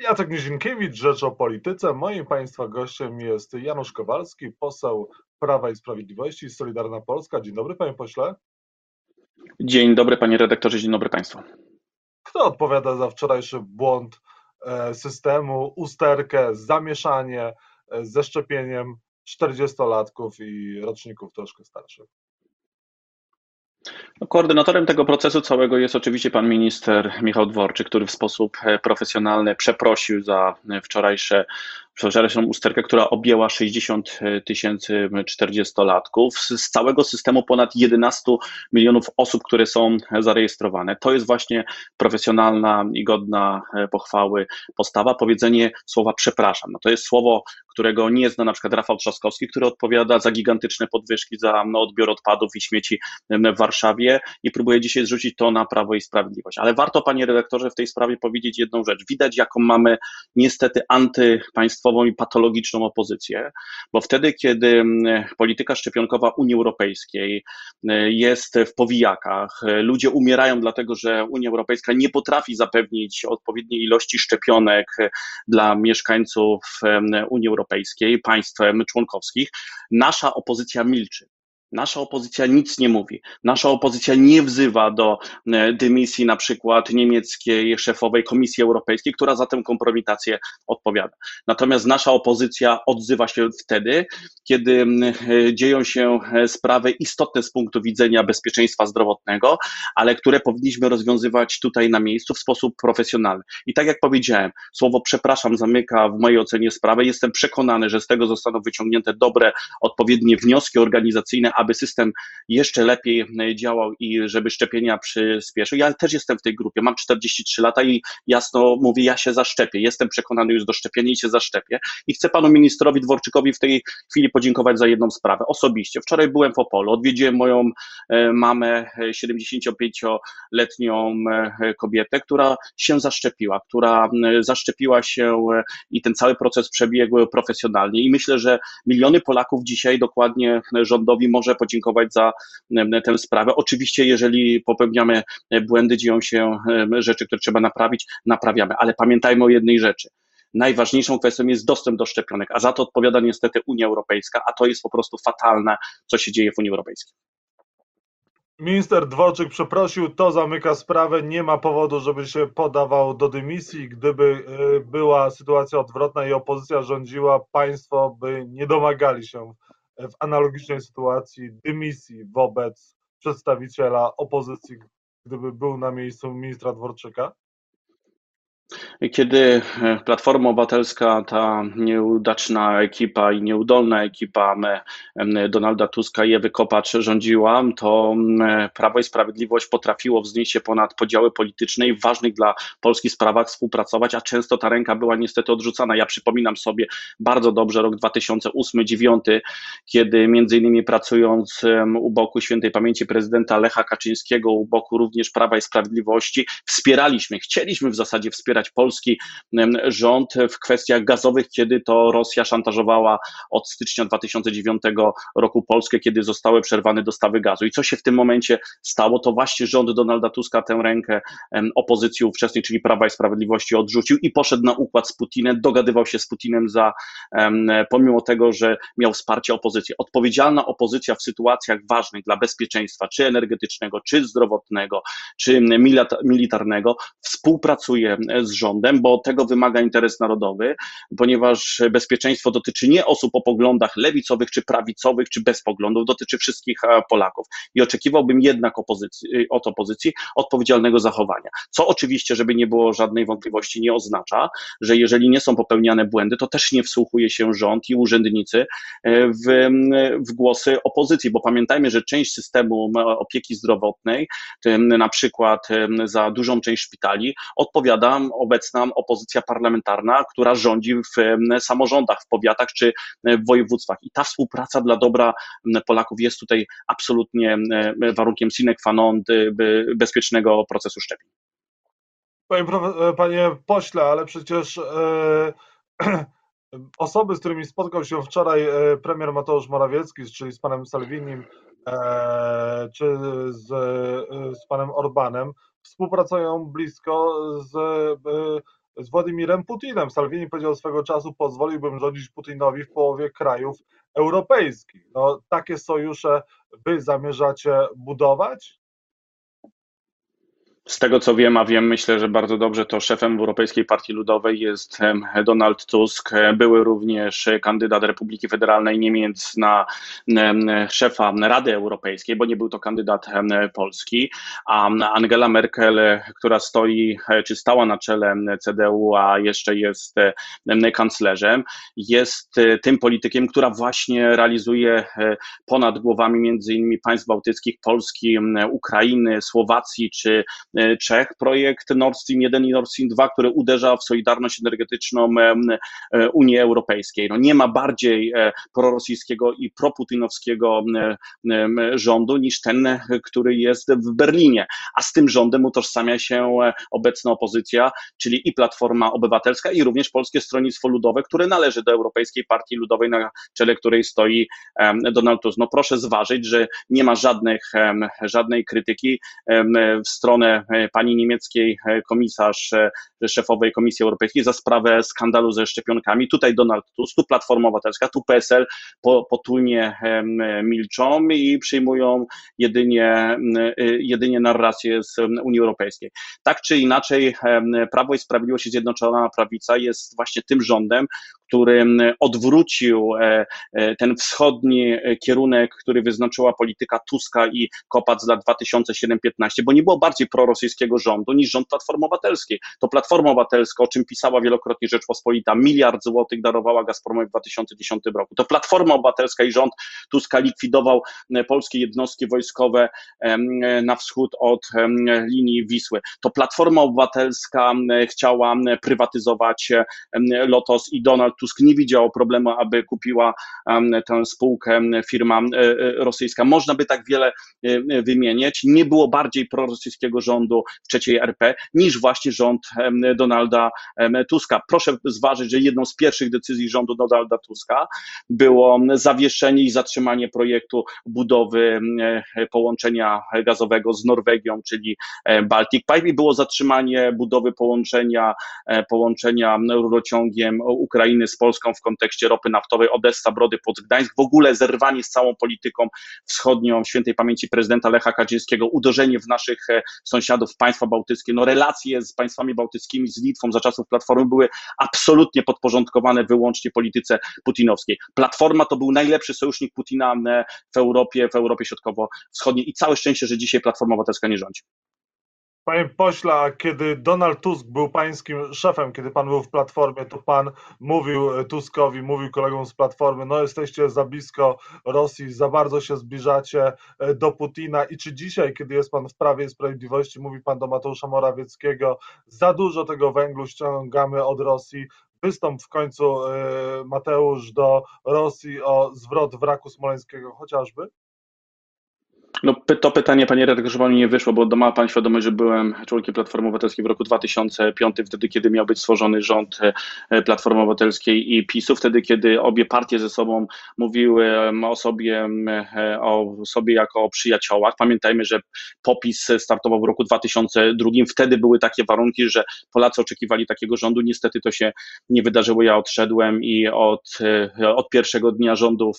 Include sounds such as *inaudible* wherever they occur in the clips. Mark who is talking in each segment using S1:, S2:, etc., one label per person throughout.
S1: Jacek Nizinkiewicz, Rzecz o Polityce. Moim Państwa gościem jest Janusz Kowalski, poseł Prawa i Sprawiedliwości, Solidarna Polska. Dzień dobry, Panie Pośle.
S2: Dzień dobry, Panie Redaktorze, dzień dobry Państwu.
S1: Kto odpowiada za wczorajszy błąd e, systemu, usterkę, zamieszanie e, ze szczepieniem 40-latków i roczników troszkę starszych?
S2: No, koordynatorem tego procesu całego jest oczywiście pan minister Michał Dworczyk, który w sposób e, profesjonalny przeprosił za e, wczorajsze, wczorajszą usterkę, która objęła 60 e, tysięcy 40-latków z całego systemu ponad 11 milionów osób, które są zarejestrowane. To jest właśnie profesjonalna i godna pochwały postawa. Powiedzenie słowa przepraszam. No to jest słowo, którego nie zna na przykład Rafał Trzaskowski, który odpowiada za gigantyczne podwyżki za no, odbiór odpadów i śmieci w Warszawie i próbuje dzisiaj zrzucić to na Prawo i Sprawiedliwość. Ale warto, panie redaktorze, w tej sprawie powiedzieć jedną rzecz. Widać, jaką mamy niestety antypaństwową i patologiczną opozycję, bo wtedy, kiedy polityka szczepionkowa Unii Europejskiej jest w powijakach, ludzie umierają dlatego, że Unia Europejska nie potrafi zapewnić odpowiedniej ilości szczepionek dla mieszkańców Unii Europejskiej, państw członkowskich, nasza opozycja milczy. Nasza opozycja nic nie mówi. Nasza opozycja nie wzywa do e, dymisji na przykład niemieckiej szefowej Komisji Europejskiej, która za tę kompromitację odpowiada. Natomiast nasza opozycja odzywa się wtedy, kiedy e, dzieją się e, sprawy istotne z punktu widzenia bezpieczeństwa zdrowotnego, ale które powinniśmy rozwiązywać tutaj na miejscu w sposób profesjonalny. I tak jak powiedziałem, słowo przepraszam zamyka w mojej ocenie sprawę. Jestem przekonany, że z tego zostaną wyciągnięte dobre, odpowiednie wnioski organizacyjne, aby system jeszcze lepiej e, działał i żeby szczepienia przyspieszył. Ja też jestem w tej grupie, mam 43 lata i jasno mówię, ja się zaszczepię. Jestem przekonany już do szczepienia i się zaszczepię. I chcę panu ministrowi Dworczykowi w tej chwili podziękować za jedną sprawę. Osobiście. Wczoraj byłem w Opolu, odwiedziłem moją e, mamę, 75-letnią e, kobietę, która się zaszczepiła, która zaszczepiła się i ten cały proces przebiegł profesjonalnie. I myślę, że miliony Polaków dzisiaj dokładnie rządowi może może podziękować za tę sprawę. Oczywiście, jeżeli popełniamy błędy, dzieją się rzeczy, które trzeba naprawić, naprawiamy, ale pamiętajmy o jednej rzeczy. Najważniejszą kwestią jest dostęp do szczepionek, a za to odpowiada niestety Unia Europejska, a to jest po prostu fatalne, co się dzieje w Unii Europejskiej.
S1: Minister Dworczyk przeprosił, to zamyka sprawę, nie ma powodu, żeby się podawał do dymisji. Gdyby y, była sytuacja odwrotna i opozycja rządziła, państwo by nie domagali się w analogicznej sytuacji dymisji wobec przedstawiciela opozycji, gdyby był na miejscu ministra Dworczyka?
S2: Kiedy e, Platforma Obywatelska, ta nieudaczna ekipa i nieudolna ekipa Donalda Tuska i Ewy Kopacz rządziła, to Prawo i Sprawiedliwość potrafiło wznieść się ponad podziały polityczne i w ważnych dla Polski sprawach współpracować, a często ta ręka była niestety odrzucana. Ja przypominam sobie bardzo dobrze rok 2008-2009, kiedy między innymi pracując u boku świętej pamięci prezydenta Lecha Kaczyńskiego, u boku również Prawa i Sprawiedliwości, wspieraliśmy, chcieliśmy w zasadzie wspierać Polskę polski rząd w kwestiach gazowych, kiedy to Rosja szantażowała od stycznia 2009 roku Polskę, kiedy zostały przerwane dostawy gazu. I co się w tym momencie stało? To właśnie rząd Donalda Tuska tę rękę opozycji ówczesnej, czyli Prawa i Sprawiedliwości odrzucił i poszedł na układ z Putinem, dogadywał się z Putinem za, pomimo tego, że miał wsparcie opozycji. Odpowiedzialna opozycja w sytuacjach ważnych dla bezpieczeństwa, czy energetycznego, czy zdrowotnego, czy militarnego, współpracuje z rządem rządem, bo tego wymaga interes narodowy, ponieważ bezpieczeństwo dotyczy nie osób o poglądach lewicowych czy prawicowych, czy bez poglądów, dotyczy wszystkich e, Polaków. I oczekiwałbym jednak opozycji, od opozycji odpowiedzialnego zachowania. Co oczywiście, żeby nie było żadnej wątpliwości, nie oznacza, że jeżeli nie są popełniane błędy, to też nie wsłuchuje się rząd i urzędnicy e, w, w głosy opozycji, bo pamiętajmy, że część systemu opieki zdrowotnej, na przykład za dużą część szpitali, odpowiada obecna opozycja parlamentarna, która rządzi w samorządach, w powiatach czy w województwach. I ta współpraca dla dobra Polaków jest tutaj absolutnie warunkiem sine qua non bezpiecznego procesu szczepień.
S1: Panie, panie pośle, ale przecież e, *clears throat* osoby, z którymi spotkał się wczoraj e, premier Mateusz Morawiecki, czyli z panem Salvinim, e, czy z, e, z panem Orbanem, współpracują blisko z z Władimirem Putinem. Salvini powiedział swego czasu, pozwoliłbym rządzić Putinowi w połowie krajów europejskich. No, takie sojusze wy zamierzacie budować?
S2: Z tego co wiem, a wiem, myślę, że bardzo dobrze, to szefem Europejskiej Partii Ludowej jest Donald Tusk. Były również kandydat Republiki Federalnej Niemiec na szefa Rady Europejskiej, bo nie był to kandydat polski, a Angela Merkel, która stoi, czy stała na czele CDU, a jeszcze jest kanclerzem, jest tym politykiem, która właśnie realizuje ponad głowami między innymi państw bałtyckich, Polski, Ukrainy, Słowacji czy E, Czech, projekt Nord Stream 1 i Nord Stream 2, który uderza w solidarność energetyczną e, Unii Europejskiej. No nie ma bardziej e, prorosyjskiego i proputinowskiego rządu niż ten, który jest w Berlinie, a z tym rządem utożsamia się obecna opozycja, czyli i Platforma Obywatelska i również Polskie Stronnictwo Ludowe, które należy do Europejskiej Partii Ludowej, na czele której stoi Donald Tusk. No proszę zważyć, że nie ma żadnych, żadnej krytyki w stronę E, pani niemieckiej e, komisarz e, szefowej Komisji Europejskiej za sprawę skandalu ze szczepionkami. Tutaj Donald Tusk, tu Platforma Obywatelska, tu PSL potulnie milczą i przyjmują jedynie, jedynie narrację z Unii Europejskiej. Tak czy inaczej, Prawo i Sprawiedliwość i Zjednoczona Prawica jest właśnie tym rządem, który odwrócił ten wschodni kierunek, który wyznaczyła polityka Tuska i Kopac z lat 2007-15, bo nie było bardziej prorosyjskiego rządu niż rząd Platformy Obywatelskiej. To Platforma Obywatelska, o czym pisała wielokrotnie Rzeczpospolita, miliard złotych darowała Gazpromowi w 2010 roku. To Platforma Obywatelska i rząd Tuska likwidował polskie jednostki wojskowe na wschód od linii Wisły. To Platforma Obywatelska chciała prywatyzować Lotos i Donald Tusk nie widział problemu, aby kupiła tę spółkę firma e, e, rosyjska. Można by tak wiele e, wymieniać. Nie było bardziej prorosyjskiego rządu w trzeciej RP niż właśnie rząd Donalda Tuska. Proszę zważyć, że jedną z pierwszych decyzji rządu Donalda Tuska było zawieszenie i zatrzymanie projektu budowy połączenia gazowego z Norwegią, czyli Baltic Pipe i było zatrzymanie budowy połączenia, połączenia rurociągiem Ukrainy z Polską w kontekście ropy naftowej. Odessa, Brody pod Gdańsk, w ogóle zerwanie z całą polityką wschodnią świętej pamięci prezydenta Lecha Kaczyńskiego, uderzenie w naszych e, sąsiadów, państwa bałtyckie, no relacje z państwami bałtyckimi, z Litwą za czasów Platformy były absolutnie podporządkowane wyłącznie polityce putinowskiej. Platforma to był najlepszy sojusznik Putina e, w Europie, w Europie Środkowo-Wschodniej. I całe szczęście, że dzisiaj Platforma Obywatelska nie rządzi.
S1: Panie pośle, kiedy Donald Tusk był pańskim szefem, kiedy pan był w Platformie, to pan mówił Tuskowi, mówił kolegom z Platformy, no jesteście za blisko Rosji, za bardzo się zbliżacie e, do Putina i czy dzisiaj, kiedy jest pan w Prawie i Sprawiedliwości, mówi pan do Mateusza Morawieckiego, za dużo tego węglu ściągamy od Rosji, wystąp w końcu e, Mateusz do Rosji o zwrot wraku smoleńskiego chociażby?
S2: No, to pytanie, panie redaktorze, mi nie wyszło, bo ma pan świadomość, że byłem członkiem Platformy Obywatelskiej w roku 2005, wtedy, kiedy miał być stworzony rząd e, Platformy Obywatelskiej i PiSu, wtedy, kiedy obie partie ze sobą mówiły o sobie, e, o sobie jako o przyjaciołach. Pamiętajmy, że popis startował w roku 2002, wtedy były takie warunki, że Polacy oczekiwali takiego rządu. Niestety to się nie wydarzyło. Ja odszedłem i od, e, od pierwszego dnia rządów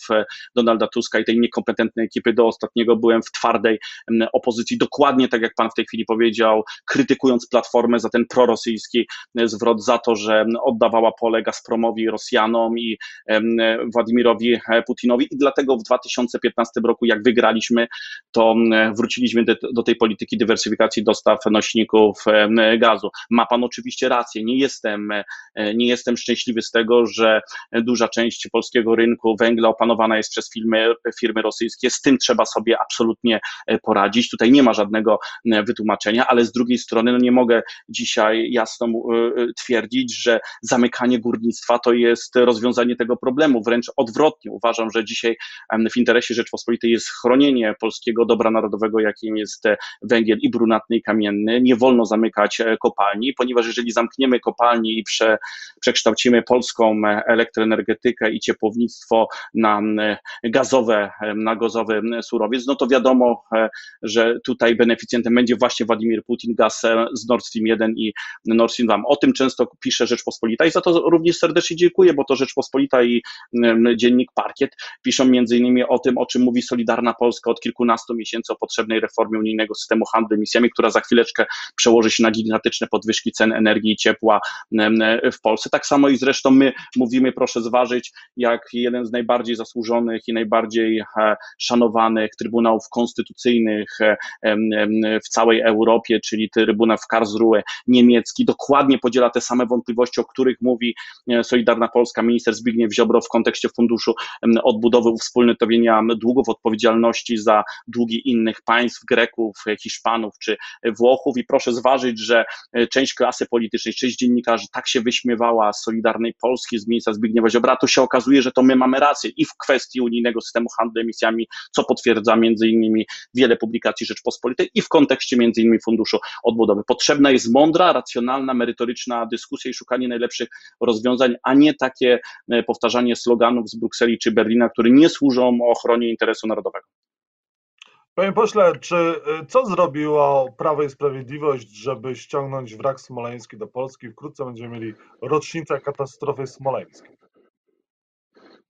S2: Donalda Tuska i tej niekompetentnej ekipy do ostatniego byłem w twardej opozycji, dokładnie tak jak pan w tej chwili powiedział, krytykując Platformę za ten prorosyjski zwrot, za to, że oddawała pole Gazpromowi, Rosjanom i Władimirowi e, Putinowi. I dlatego w 2015 roku, jak wygraliśmy, to wróciliśmy do, do tej polityki dywersyfikacji dostaw nośników gazu. Ma pan oczywiście rację, nie jestem, e, nie jestem szczęśliwy z tego, że duża część polskiego rynku węgla opanowana jest przez firmy, firmy rosyjskie, z tym trzeba sobie absolutnie absolutnie e, poradzić. Tutaj nie ma żadnego e, wytłumaczenia, ale z drugiej strony no nie mogę dzisiaj jasno e, twierdzić, że zamykanie górnictwa to jest rozwiązanie tego problemu. Wręcz odwrotnie. Uważam, że dzisiaj w interesie Rzeczpospolitej jest chronienie polskiego dobra narodowego, jakim jest węgiel i brunatny i kamienny. Nie wolno zamykać kopalni, ponieważ jeżeli zamkniemy kopalni i prze, przekształcimy polską elektroenergetykę i ciepłownictwo na gazowe, na gazowy surowiec, no to wiadomo, wiadomo, że tutaj beneficjentem będzie właśnie Władimir Putin, gaz z Nord Stream 1 i Nord Stream 2. O tym często pisze Rzeczpospolita i za to również serdecznie dziękuję, bo to Rzeczpospolita i dziennik Parkiet piszą między innymi o tym, o czym mówi Solidarna Polska od kilkunastu miesięcy o potrzebnej reformie unijnego systemu handlu emisjami, która za chwileczkę przełoży się na gigantyczne podwyżki cen energii i ciepła w Polsce. Tak samo i zresztą my mówimy, proszę zważyć, jak jeden z najbardziej zasłużonych i najbardziej e, szanowanych Trybunałów Konstytucyjnych e, w całej Europie, czyli Trybunał w Karlsruhe niemiecki, dokładnie podziela te same wątpliwości, o których mówi e, Solidarna Polska, minister Zbigniew Ziobro w kontekście Funduszu Odbudowy Uwspólnotowienia Długów, odpowiedzialności za długi innych państw, Greków, Hiszpanów czy Włochów. I proszę zważyć, że część klasy politycznej, część dziennikarzy tak się wyśmiewała z Solidarnej Polski, z ministra Zbigniewa Ziobra, to się okazuje, że to my mamy rację i w kwestii unijnego systemu handlu emisjami, co potwierdza między innymi wiele publikacji Rzeczpospolitej i w kontekście między innymi Funduszu Odbudowy. Potrzebna jest mądra, racjonalna, merytoryczna dyskusja i szukanie najlepszych rozwiązań, a nie takie e, powtarzanie sloganów z Brukseli czy Berlina, które nie służą ochronie interesu narodowego.
S1: Panie pośle, czy y, co zrobiło Prawo i Sprawiedliwość, żeby ściągnąć wrak smoleński do Polski? Wkrótce będziemy mieli rocznicę katastrofy smoleńskiej.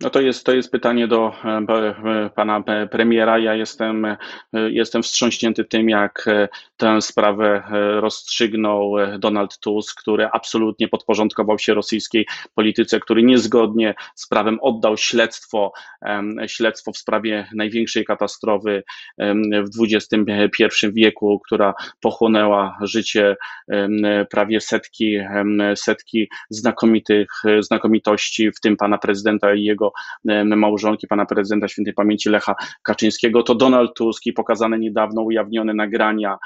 S2: No to jest, to jest pytanie do e, e, pana premiera. Ja jestem, e, jestem wstrząśnięty tym, jak tę sprawę rozstrzygnął Donald Tusk, który absolutnie podporządkował się rosyjskiej polityce, który niezgodnie z prawem oddał śledztwo, śledztwo w sprawie największej katastrofy w XXI wieku, która pochłonęła życie prawie setki, setki znakomitych, znakomitości, w tym pana prezydenta i jego małżonki pana prezydenta świętej pamięci Lecha Kaczyńskiego, to Donald Tusk i pokazane niedawno ujawnione nagrania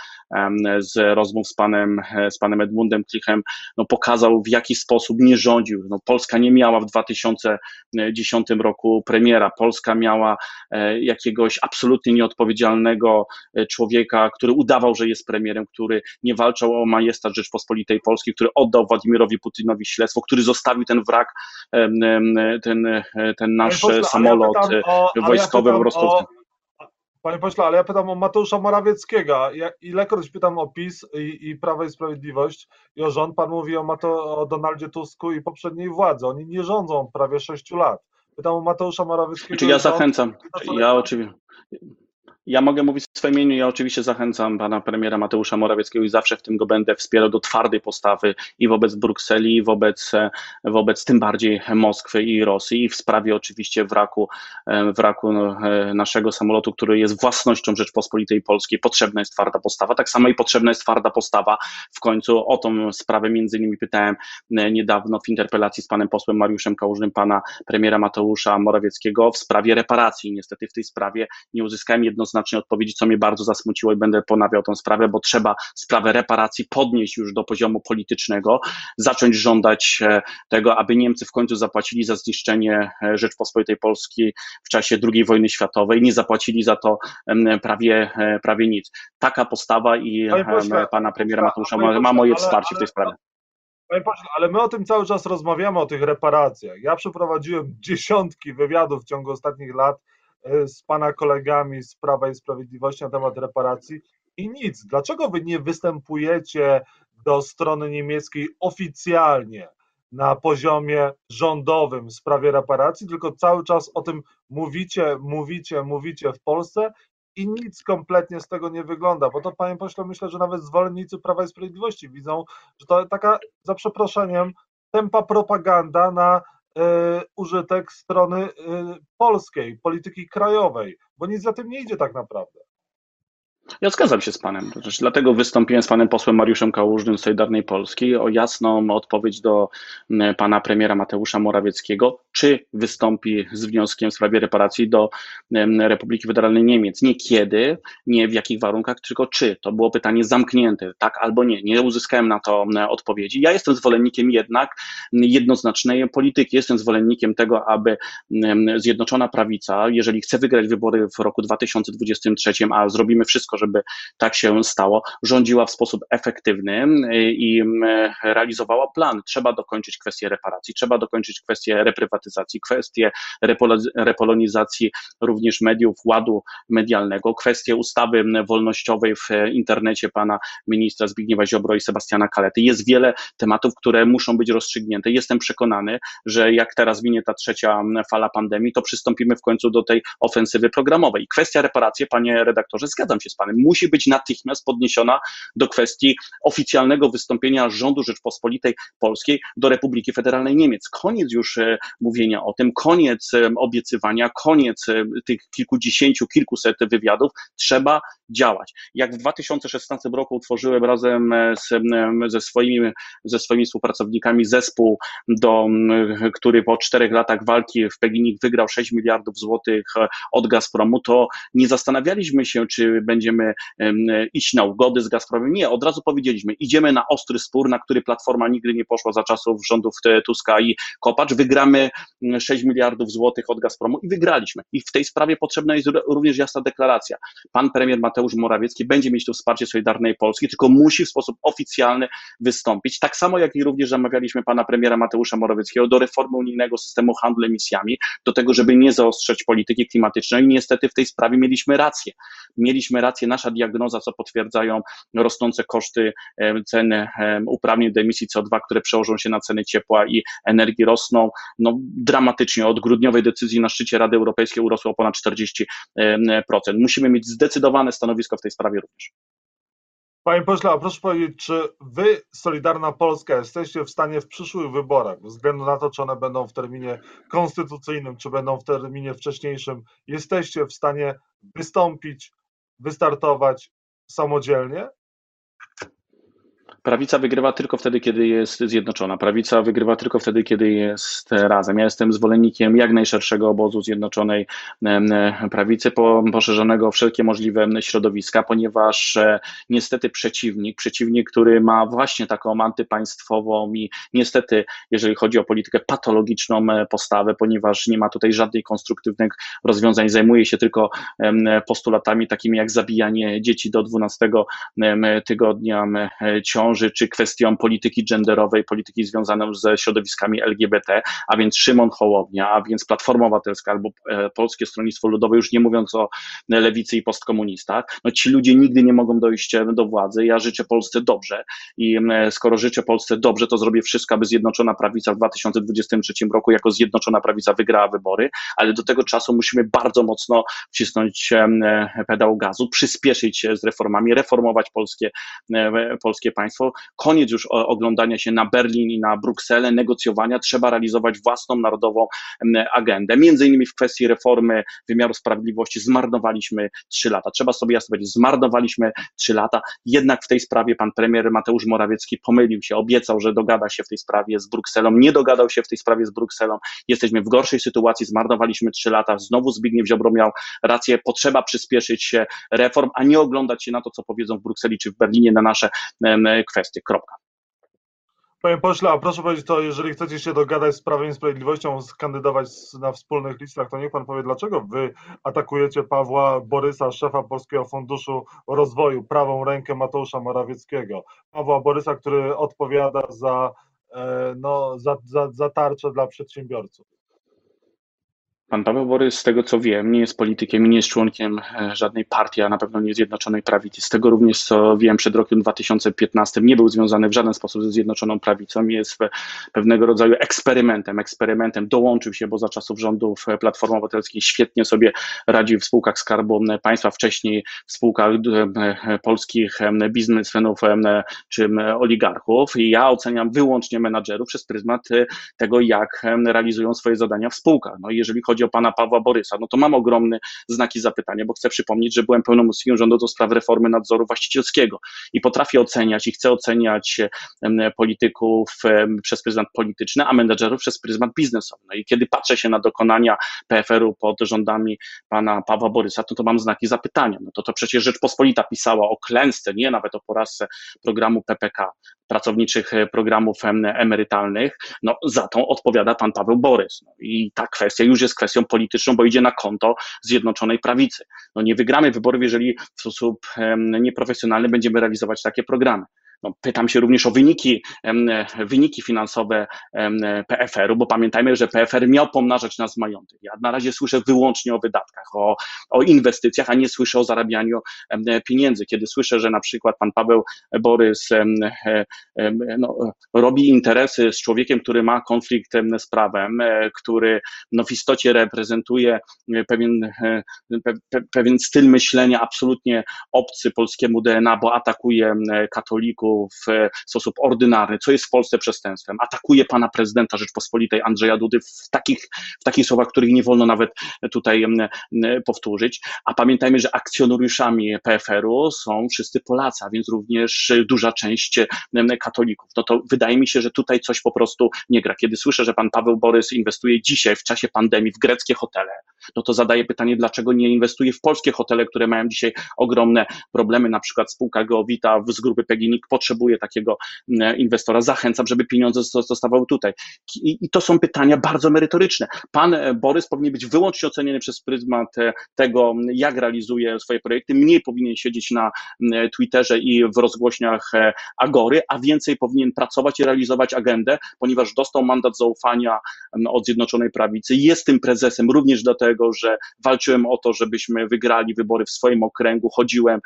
S2: z rozmów z panem, e, z panem Edmundem Klichem, no pokazał w jaki sposób nie rządził. No Polska nie miała w 2010 roku premiera, Polska miała e, jakiegoś absolutnie nieodpowiedzialnego e, człowieka, który udawał, że jest premierem, który nie walczył o majestat Rzeczpospolitej Polskiej, który oddał Władimirowi Putinowi śledztwo, który zostawił ten wrak, ten, ten nasz pośle, samolot ja o, wojskowy ja po prostu.
S1: Panie pośle, ale ja pytam o Mateusza Morawieckiego. Ja ilekroć pytam o PiS i, i Prawo i Sprawiedliwość i o rząd, pan mówi o, Mato, o Donaldzie Tusku i poprzedniej władzy. Oni nie rządzą prawie 6 lat. Pytam o Mateusza Morawieckiego.
S2: Czy znaczy, ja zachęcam. Ja oczywiście. Ja mogę mówić w swoim imieniu. Ja oczywiście zachęcam pana premiera Mateusza Morawieckiego i zawsze w tym go będę wspierał do twardej postawy i wobec Brukseli, i wobec, wobec tym bardziej Moskwy i Rosji, i w sprawie oczywiście wraku, wraku no, naszego samolotu, który jest własnością Rzeczpospolitej Polskiej. Potrzebna jest twarda postawa. Tak samo i potrzebna jest twarda postawa. W końcu o tą sprawę między innymi pytałem niedawno w interpelacji z panem posłem Mariuszem Kałużnym, pana premiera Mateusza Morawieckiego w sprawie reparacji. Niestety w tej sprawie nie uzyskałem jednoznacznie jednoznacznie odpowiedzi, co mnie bardzo zasmuciło i będę ponawiał tę sprawę, bo trzeba sprawę reparacji podnieść już do poziomu politycznego, zacząć żądać e, tego, aby Niemcy w końcu zapłacili za zniszczenie e, Rzeczpospolitej Polskiej w czasie II wojny światowej, nie zapłacili za to prawie, e, prawie nic. Taka postawa i pośle, pana premiera Mateusza ma, ma moje wsparcie ale, w tej sprawie.
S1: Panie pośle, ale my o tym cały czas rozmawiamy, o tych reparacjach. Ja przeprowadziłem dziesiątki wywiadów w ciągu ostatnich lat z pana kolegami z Prawa i Sprawiedliwości na temat reparacji i nic. Dlaczego wy nie występujecie do strony niemieckiej oficjalnie na poziomie rządowym w sprawie reparacji, tylko cały czas o tym mówicie, mówicie, mówicie w Polsce i nic kompletnie z tego nie wygląda, bo to panie pośle myślę, że nawet zwolennicy Prawa i Sprawiedliwości widzą, że to taka za przeproszeniem tempa propaganda na E, użytek strony e, polskiej, polityki krajowej, bo nic za tym nie idzie tak naprawdę.
S2: Ja zgadzam się z panem. Dlatego wystąpiłem z panem posłem Mariuszem Kałużnym z Solidarnej Polski o jasną odpowiedź do pana premiera Mateusza Morawieckiego, czy wystąpi z wnioskiem w sprawie reparacji do Republiki Federalnej Niemiec. Nie kiedy, nie w jakich warunkach, tylko czy. To było pytanie zamknięte, tak albo nie. Nie uzyskałem na to odpowiedzi. Ja jestem zwolennikiem jednak jednoznacznej polityki. Jestem zwolennikiem tego, aby Zjednoczona Prawica, jeżeli chce wygrać wybory w roku 2023, a zrobimy wszystko, wszystko, żeby tak się stało. Rządziła w sposób efektywny i realizowała plan. Trzeba dokończyć kwestię reparacji, trzeba dokończyć kwestię reprywatyzacji, kwestię repolonizacji również mediów, ładu medialnego, kwestię ustawy wolnościowej w internecie pana ministra Zbigniewa Ziobro i Sebastiana Kalety. Jest wiele tematów, które muszą być rozstrzygnięte. Jestem przekonany, że jak teraz minie ta trzecia fala pandemii, to przystąpimy w końcu do tej ofensywy programowej. Kwestia reparacji, panie redaktorze, zgadzam się z panem, musi być natychmiast podniesiona do kwestii oficjalnego wystąpienia rządu Rzeczpospolitej Polskiej do Republiki Federalnej Niemiec. Koniec już e, mówienia o tym, koniec e, obiecywania, koniec e, tych kilkudziesięciu, kilkuset wywiadów. Trzeba działać. Jak w 2016 roku utworzyłem razem z, ze, swoimi, ze swoimi współpracownikami zespół, do, który po czterech latach walki w Peginik wygrał 6 miliardów złotych od Gazpromu, to nie zastanawialiśmy się, czy będziemy iść na ugody z Gazpromem. Nie, od razu powiedzieliśmy, idziemy na ostry spór, na który Platforma nigdy nie poszła za czasów rządów Tuska i Kopacz. Wygramy 6 miliardów złotych od Gazpromu i wygraliśmy. I w tej sprawie potrzebna jest również jasna deklaracja. Pan premier Mateusz Morawiecki będzie mieć tu wsparcie Solidarnej Polski, tylko musi w sposób oficjalny wystąpić. Tak samo jak i również zamawialiśmy pana premiera Mateusza Morawieckiego do reformy unijnego systemu handlu emisjami, do tego, żeby nie zaostrzać polityki klimatycznej. I niestety w tej sprawie mieliśmy rację. Mieliśmy rację, nasza diagnoza, co potwierdzają rosnące koszty ceny uprawnień do emisji CO2, które przełożą się na ceny ciepła i energii rosną no, dramatycznie. Od grudniowej decyzji na szczycie Rady Europejskiej urosło o ponad 40%. Musimy mieć zdecydowane stanowisko w tej sprawie również.
S1: Panie pośle, a proszę powiedzieć, czy wy, Solidarna Polska, jesteście w stanie w przyszłych wyborach, bez względu na to, czy one będą w terminie konstytucyjnym, czy będą w terminie wcześniejszym, jesteście w stanie wystąpić, wystartować samodzielnie?
S2: Prawica wygrywa tylko wtedy, kiedy jest zjednoczona. Prawica wygrywa tylko wtedy, kiedy jest razem. Ja jestem zwolennikiem jak najszerszego obozu zjednoczonej prawicy, poszerzonego o wszelkie możliwe środowiska, ponieważ e, niestety przeciwnik, przeciwnik, który ma właśnie taką antypaństwową i niestety, jeżeli chodzi o politykę, patologiczną e, postawę, ponieważ nie ma tutaj żadnych konstruktywnych rozwiązań, zajmuje się tylko postulatami takimi jak zabijanie dzieci do 12 tygodnia ciąży, ciąży, czy kwestią polityki genderowej, polityki związaną ze środowiskami LGBT, a więc Szymon Hołownia, a więc Platforma Obywatelska albo e, Polskie Stronnictwo Ludowe, już nie mówiąc o lewicy i postkomunistach, no ci ludzie nigdy nie mogą dojść e, do władzy. Ja życzę Polsce dobrze. I skoro życzę Polsce dobrze, to zrobię wszystko, aby Zjednoczona Prawica w 2023 roku jako Zjednoczona Prawica wygrała wybory, ale do tego czasu musimy bardzo mocno wcisnąć e, pedał gazu, przyspieszyć z reformami, reformować polskie, polskie państwo, koniec już oglądania się na Berlin i na Brukselę, negocjowania, trzeba realizować własną narodową agendę. Między innymi w kwestii reformy wymiaru sprawiedliwości zmarnowaliśmy trzy lata. Trzeba sobie jasno powiedzieć, zmarnowaliśmy trzy lata. Jednak w tej sprawie pan premier Mateusz Morawiecki pomylił się, obiecał, że dogada się w tej sprawie z Brukselą, nie dogadał się w tej sprawie z Brukselą. Jesteśmy w gorszej sytuacji, zmarnowaliśmy trzy lata. Znowu Zbigniew Ziobro miał rację, potrzeba przyspieszyć się reform, a nie oglądać się na to, co powiedzą w Brukseli czy w Berlinie na nasze kwestie. Kropka.
S1: Panie pośle, a proszę powiedzieć to, jeżeli chcecie się dogadać z Prawem i Sprawiedliwością, skandydować na wspólnych listach, to niech pan powie, dlaczego wy atakujecie Pawła Borysa, szefa Polskiego Funduszu Rozwoju, prawą rękę Mateusza Morawieckiego. Pawła Borysa, który odpowiada za, e, no, za, za, za tarczę dla przedsiębiorców.
S2: Pan Paweł Borys, z tego co wiem, nie jest politykiem i nie jest członkiem e, żadnej partii, a na pewno nie Zjednoczonej Prawicy. Z tego również co wiem, przed rokiem 2015 nie był związany w żaden sposób ze Zjednoczoną Prawicą. Jest pewnego rodzaju eksperymentem, eksperymentem. Dołączył się, bo za czasów rządów Platformy Obywatelskiej świetnie sobie radził w spółkach Skarbu Państwa, wcześniej w spółkach e, polskich biznesmenów czy oligarchów. I ja oceniam wyłącznie menadżerów przez pryzmat e, tego, jak realizują swoje zadania w spółkach. No jeżeli chodzi chodzi o pana Pawła Borysa, no to mam ogromne znaki zapytania, bo chcę przypomnieć, że byłem pełnomocnikiem rządu do spraw reformy nadzoru właścicielskiego i potrafię oceniać i chcę oceniać polityków przez pryzmat polityczny, a menedżerów przez pryzmat biznesowy. No i kiedy patrzę się na dokonania PFR-u pod rządami pana Pawła Borysa, to to mam znaki zapytania. No to to przecież Rzeczpospolita pisała o klęsce, nie nawet o porażce programu PPK, pracowniczych e, programów emerytalnych, no za tą odpowiada pan Paweł Borys. No I ta kwestia już jest kwestią kwestią polityczną, bo idzie na konto Zjednoczonej Prawicy. No nie wygramy wyborów, jeżeli w sposób nieprofesjonalny będziemy realizować takie programy. No, pytam się również o wyniki, wyniki finansowe PFR-u, bo pamiętajmy, że PFR miał pomnażać nas majątek. Ja na razie słyszę wyłącznie o wydatkach, o, o inwestycjach, a nie słyszę o zarabianiu pieniędzy. Kiedy słyszę, że na przykład pan Paweł Borys no, robi interesy z człowiekiem, który ma konflikt z prawem, e, który no, w istocie reprezentuje pewien, e, pe, pewien styl myślenia absolutnie obcy polskiemu DNA, bo atakuje katolików, w sposób ordynarny, co jest w Polsce przestępstwem. Atakuje pana prezydenta Rzeczpospolitej Andrzeja Dudy w takich, w takich słowach, których nie wolno nawet tutaj powtórzyć. A pamiętajmy, że akcjonariuszami PFR-u są wszyscy Polacy, a więc również duża część katolików. No to wydaje mi się, że tutaj coś po prostu nie gra. Kiedy słyszę, że pan Paweł Borys inwestuje dzisiaj w czasie pandemii w greckie hotele, no to zadaję pytanie, dlaczego nie inwestuje w polskie hotele, które mają dzisiaj ogromne problemy, na przykład spółka Geowita z grupy PGNiG potrzebuje takiego mm, inwestora. Zachęcam, żeby pieniądze zostawały tutaj. I, I, to są pytania bardzo merytoryczne. Pan e, Borys powinien być wyłącznie oceniany przez pryzmat e, tego, jak realizuje swoje projekty. Mniej powinien siedzieć na mm, Twitterze i w rozgłośniach e, Agory, a więcej powinien pracować i realizować agendę, ponieważ dostał mandat zaufania mm, od Zjednoczonej Prawicy. Jest tym prezesem również dlatego, że walczyłem o to, żebyśmy wygrali wybory w swoim okręgu. Chodziłem,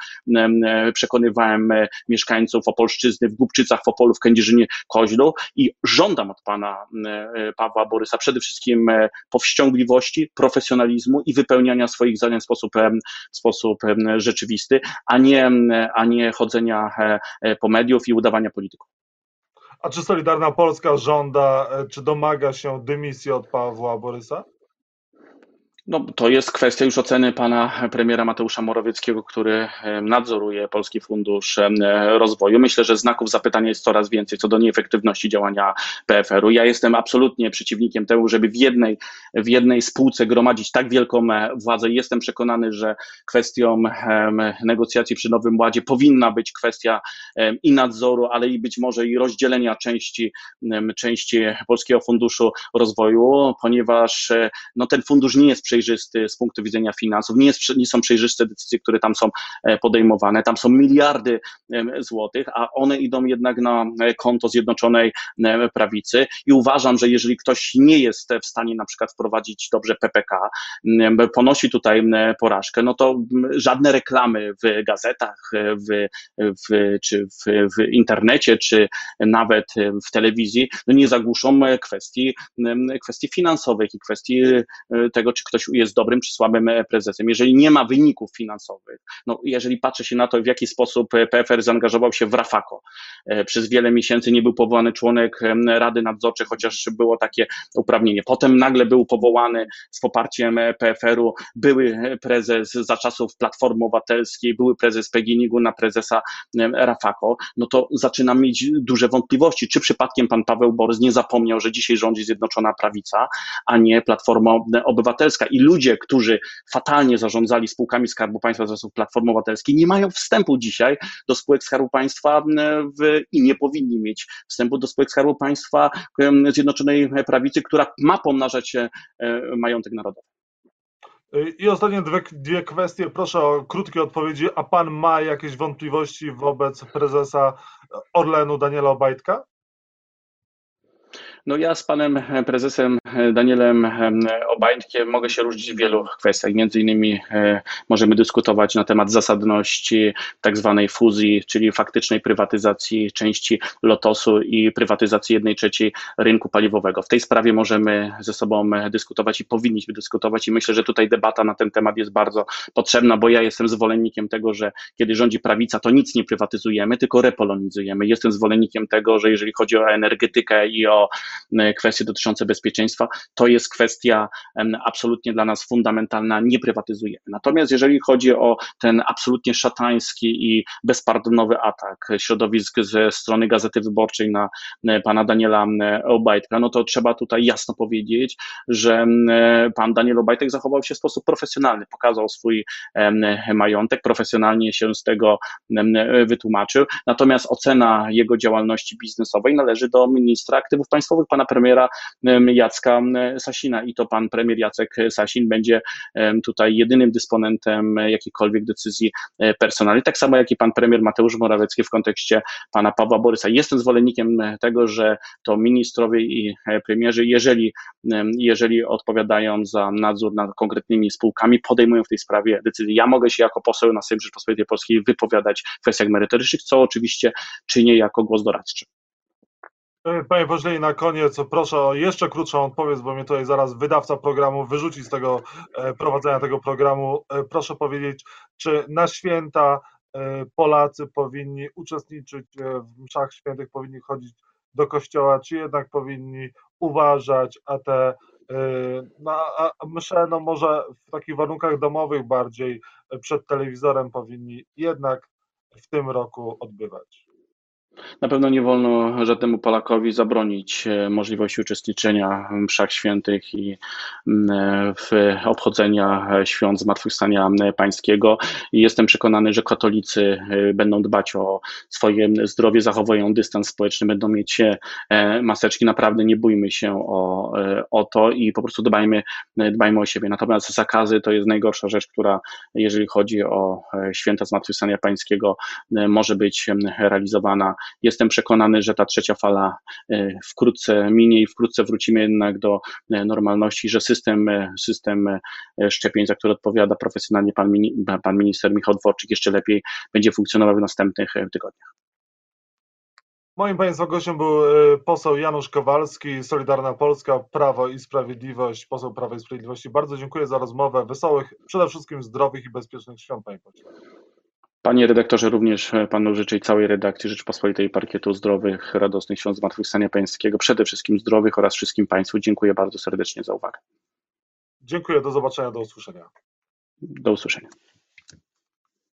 S2: przekonywałem mieszkańców o Opolszczyzny, w Głubczycach, w Opolu, w Kędzierzynie, Koźlu i żądam od pana e, Pawła Borysa przede wszystkim e, powściągliwości, profesjonalizmu i wypełniania swoich zadań w sposób, e, w sposób rzeczywisty, a nie, a nie chodzenia po mediów i udawania polityków.
S1: A czy Solidarna Polska żąda, czy domaga się dymisji od Pawła Borysa?
S2: No, to jest kwestia już oceny pana premiera Mateusza Morawieckiego, który nadzoruje Polski Fundusz Rozwoju. Myślę, że znaków zapytania jest coraz więcej co do nieefektywności działania PFR-u. Ja jestem absolutnie przeciwnikiem temu, żeby w jednej, w jednej spółce gromadzić tak wielką e, władzę. Jestem przekonany, że kwestią negocjacji przy Nowym Ładzie powinna być kwestia i nadzoru, ale i być może i rozdzielenia części, części Polskiego Funduszu Rozwoju, ponieważ e, no, ten fundusz nie jest przejrzysty przejrzysty z punktu widzenia finansów, nie, jest, nie są przejrzyste decyzje, które tam są e, podejmowane. Tam są miliardy złotych, a one idą jednak na e, konto Zjednoczonej Prawicy i uważam, że jeżeli ktoś nie jest w stanie na przykład wprowadzić dobrze PPK, ponosi tutaj porażkę, no to żadne reklamy w gazetach, w, w, czy w, w internecie, czy nawet w telewizji no nie zagłuszą kwestii, kwestii finansowych i kwestii e, tego, czy ktoś jest dobrym czy słabym e, prezesem. Jeżeli nie ma wyników finansowych, no jeżeli patrzy się na to, w jaki sposób e, PFR zaangażował się w Rafako, e, przez wiele miesięcy nie był powołany członek Rady Nadzorczej, chociaż było takie uprawnienie. Potem nagle był powołany z poparciem PFR-u były prezes za czasów Platformy Obywatelskiej, były prezes PGNiG-u na prezesa Rafako, no to zaczyna mieć duże wątpliwości, czy przypadkiem pan Paweł Borys nie zapomniał, że dzisiaj rządzi Zjednoczona Prawica, a nie Platforma Obywatelska. I ludzie, którzy fatalnie zarządzali spółkami Skarbu Państwa z czasów Platformy Obywatelskiej, nie mają wstępu dzisiaj do spółek Skarbu Państwa w, i nie powinni mieć wstępu do spółek Skarbu Państwa Zjednoczonej Prawicy, która ma pomnażać e, majątek narodowy.
S1: I ostatnie dwie, dwie kwestie. Proszę o krótkie odpowiedzi. A pan ma jakieś wątpliwości wobec prezesa Orlenu Daniela Obajtka?
S2: No ja z panem prezesem Danielem Obajtkiem mogę się różnić w wielu kwestiach. Między innymi e, możemy dyskutować na temat zasadności tak zwanej fuzji, czyli faktycznej prywatyzacji części Lotosu i prywatyzacji jednej trzeciej rynku paliwowego. W tej sprawie możemy ze sobą dyskutować i powinniśmy dyskutować i myślę, że tutaj debata na ten temat jest bardzo potrzebna, bo ja jestem zwolennikiem tego, że kiedy rządzi prawica, to nic nie prywatyzujemy, tylko repolonizujemy. Jestem zwolennikiem tego, że jeżeli chodzi o energetykę i o kwestie dotyczące bezpieczeństwa, to jest kwestia absolutnie dla nas fundamentalna, nie prywatyzujemy. Natomiast jeżeli chodzi o ten absolutnie szatański i bezpardonowy atak środowisk ze strony Gazety Wyborczej na e, pana Daniela Obajtka, no to trzeba tutaj jasno powiedzieć, że e, pan Daniel Obajtek zachował się w sposób profesjonalny, pokazał swój majątek, profesjonalnie się z tego wytłumaczył, natomiast ocena jego działalności biznesowej należy do ministra aktywów państwowych finansowych pana premiera Jacka Sasina i to pan premier Jacek Sasin będzie tutaj jedynym dysponentem jakiejkolwiek decyzji personalnej, tak samo jak i pan premier Mateusz Morawiecki w kontekście pana Pawła Borysa. Jestem zwolennikiem tego, że to ministrowie i premierzy, jeżeli, jeżeli odpowiadają za nadzór nad konkretnymi spółkami, podejmują w tej sprawie decyzje. Ja mogę się jako poseł na Sejm Rzeczpospolitej Polskiej wypowiadać w kwestiach merytorycznych, co oczywiście czynię jako głos doradczy.
S1: Panie pośle, na koniec proszę o jeszcze krótszą odpowiedź, bo mnie tutaj zaraz wydawca programu wyrzuci z tego e, prowadzenia tego programu. E, proszę powiedzieć, czy na święta e, Polacy powinni uczestniczyć w mszach świętych, powinni chodzić do kościoła, czy jednak powinni uważać, a te no, a msze, no może w takich warunkach domowych bardziej przed telewizorem powinni jednak w tym roku odbywać.
S2: Na pewno nie wolno żadnemu Polakowi zabronić e, możliwości uczestniczenia w mszach świętych i mm, w obchodzenia świąt Zmartwychwstania Pańskiego. I jestem przekonany, że katolicy e, będą dbać o swoje zdrowie, zachowują dystans społeczny, będą mieć e, maseczki. Naprawdę nie bójmy się o, o to i po prostu dbajmy, dbajmy o siebie. Natomiast zakazy to jest najgorsza rzecz, która jeżeli chodzi o święta Zmartwychwstania Pańskiego może być realizowana Jestem przekonany, że ta trzecia fala e, wkrótce minie i wkrótce wrócimy jednak do e, normalności, że system, e, system szczepień, za który odpowiada profesjonalnie pan, pan minister Michał Dworczyk, jeszcze lepiej będzie funkcjonował w następnych tygodniach.
S1: Moim Państwa gościem był poseł Janusz Kowalski, Solidarna Polska, Prawo i Sprawiedliwość, poseł Prawa i Sprawiedliwości. Bardzo dziękuję za rozmowę. Wesołych, przede wszystkim zdrowych i bezpiecznych świąt, Panie Pośle.
S2: Panie redaktorze, również e, panu życzę i całej redakcji Rzeczpospolitej Parkietu zdrowych, radosnych świąt Zmartwychwstania Pańskiego, przede wszystkim zdrowych oraz wszystkim Państwu. Dziękuję bardzo serdecznie za uwagę.
S1: Dziękuję, do zobaczenia, do usłyszenia.
S2: Do usłyszenia.